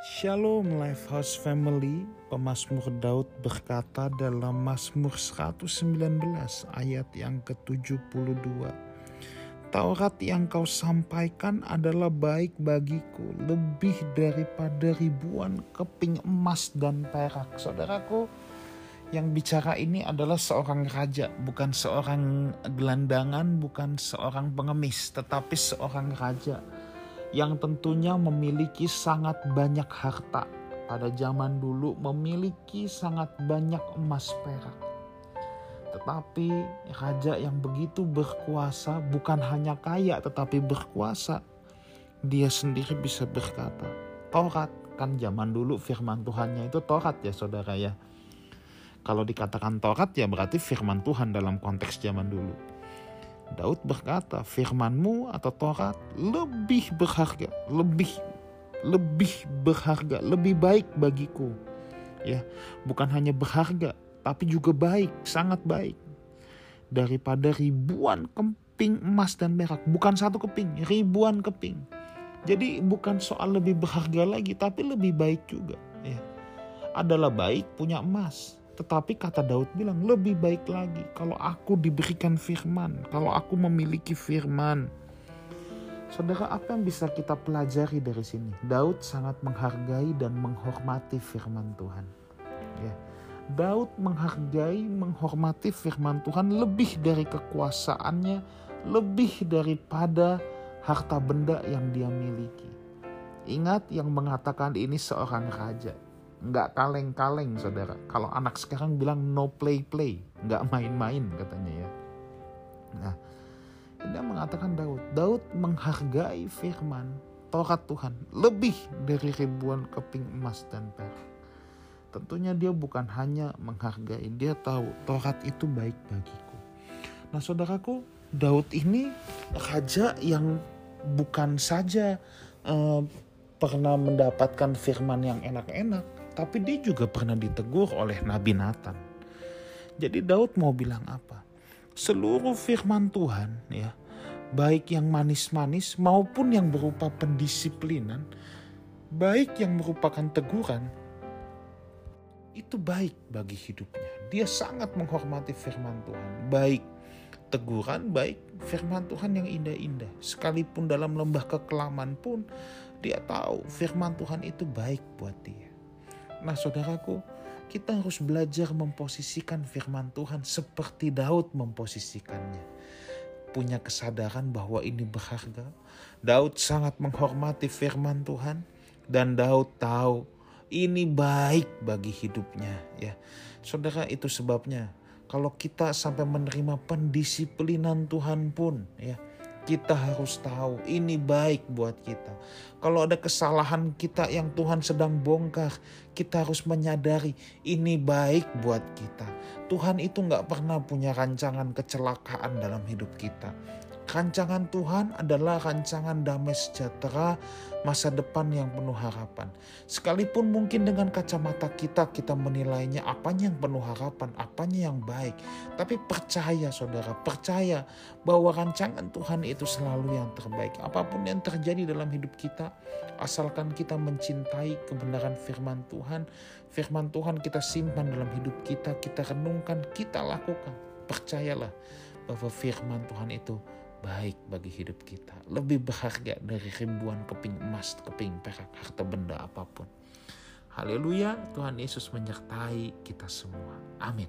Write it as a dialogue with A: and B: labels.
A: Shalom Lifehouse Family, pemazmur Daud berkata dalam Mazmur 119 ayat yang ke-72. Taurat yang kau sampaikan adalah baik bagiku, lebih daripada ribuan keping emas dan perak. Saudaraku, yang bicara ini adalah seorang raja, bukan seorang gelandangan, bukan seorang pengemis, tetapi seorang raja yang tentunya memiliki sangat banyak harta. Pada zaman dulu memiliki sangat banyak emas perak. Tetapi raja yang begitu berkuasa bukan hanya kaya tetapi berkuasa. Dia sendiri bisa berkata, Taurat kan zaman dulu firman Tuhannya itu Taurat ya saudara ya. Kalau dikatakan Taurat ya berarti firman Tuhan dalam konteks zaman dulu Daud berkata, firmanmu atau Taurat lebih berharga, lebih lebih berharga, lebih baik bagiku. Ya, bukan hanya berharga, tapi juga baik, sangat baik. Daripada ribuan keping emas dan perak, bukan satu keping, ribuan keping. Jadi bukan soal lebih berharga lagi, tapi lebih baik juga. Ya, adalah baik punya emas, tetapi kata Daud bilang lebih baik lagi kalau aku diberikan firman, kalau aku memiliki firman. Saudara, apa yang bisa kita pelajari dari sini? Daud sangat menghargai dan menghormati firman Tuhan. Ya. Daud menghargai, menghormati firman Tuhan lebih dari kekuasaannya, lebih daripada harta benda yang dia miliki. Ingat yang mengatakan ini seorang raja nggak kaleng-kaleng saudara. Kalau anak sekarang bilang no play-play, nggak main-main katanya ya. Nah, dia mengatakan Daud, Daud menghargai firman Taurat Tuhan lebih dari ribuan keping emas dan perak. Tentunya dia bukan hanya menghargai, dia tahu Taurat itu baik bagiku. Nah saudaraku, Daud ini raja yang bukan saja uh, pernah mendapatkan firman yang enak-enak, tapi dia juga pernah ditegur oleh Nabi Nathan. Jadi Daud mau bilang apa? Seluruh firman Tuhan ya, baik yang manis-manis maupun yang berupa pendisiplinan, baik yang merupakan teguran, itu baik bagi hidupnya. Dia sangat menghormati firman Tuhan, baik teguran, baik firman Tuhan yang indah-indah. Sekalipun dalam lembah kekelaman pun, dia tahu firman Tuhan itu baik buat dia. Nah saudaraku, kita harus belajar memposisikan firman Tuhan seperti Daud memposisikannya. Punya kesadaran bahwa ini berharga. Daud sangat menghormati firman Tuhan dan Daud tahu ini baik bagi hidupnya ya. Saudara itu sebabnya kalau kita sampai menerima pendisiplinan Tuhan pun ya kita harus tahu ini baik buat kita. Kalau ada kesalahan kita yang Tuhan sedang bongkar, kita harus menyadari ini baik buat kita. Tuhan itu nggak pernah punya rancangan kecelakaan dalam hidup kita. Rancangan Tuhan adalah rancangan damai sejahtera, masa depan yang penuh harapan. Sekalipun mungkin dengan kacamata kita, kita menilainya apanya yang penuh harapan, apanya yang baik. Tapi percaya saudara, percaya bahwa rancangan Tuhan itu selalu yang terbaik. Apa pun yang terjadi dalam hidup kita, asalkan kita mencintai kebenaran firman Tuhan, firman Tuhan kita simpan dalam hidup kita, kita renungkan, kita lakukan. Percayalah bahwa firman Tuhan itu baik bagi hidup kita. Lebih berharga dari ribuan keping emas, keping perak, harta benda apa pun. Haleluya, Tuhan Yesus menyertai kita semua. Amin.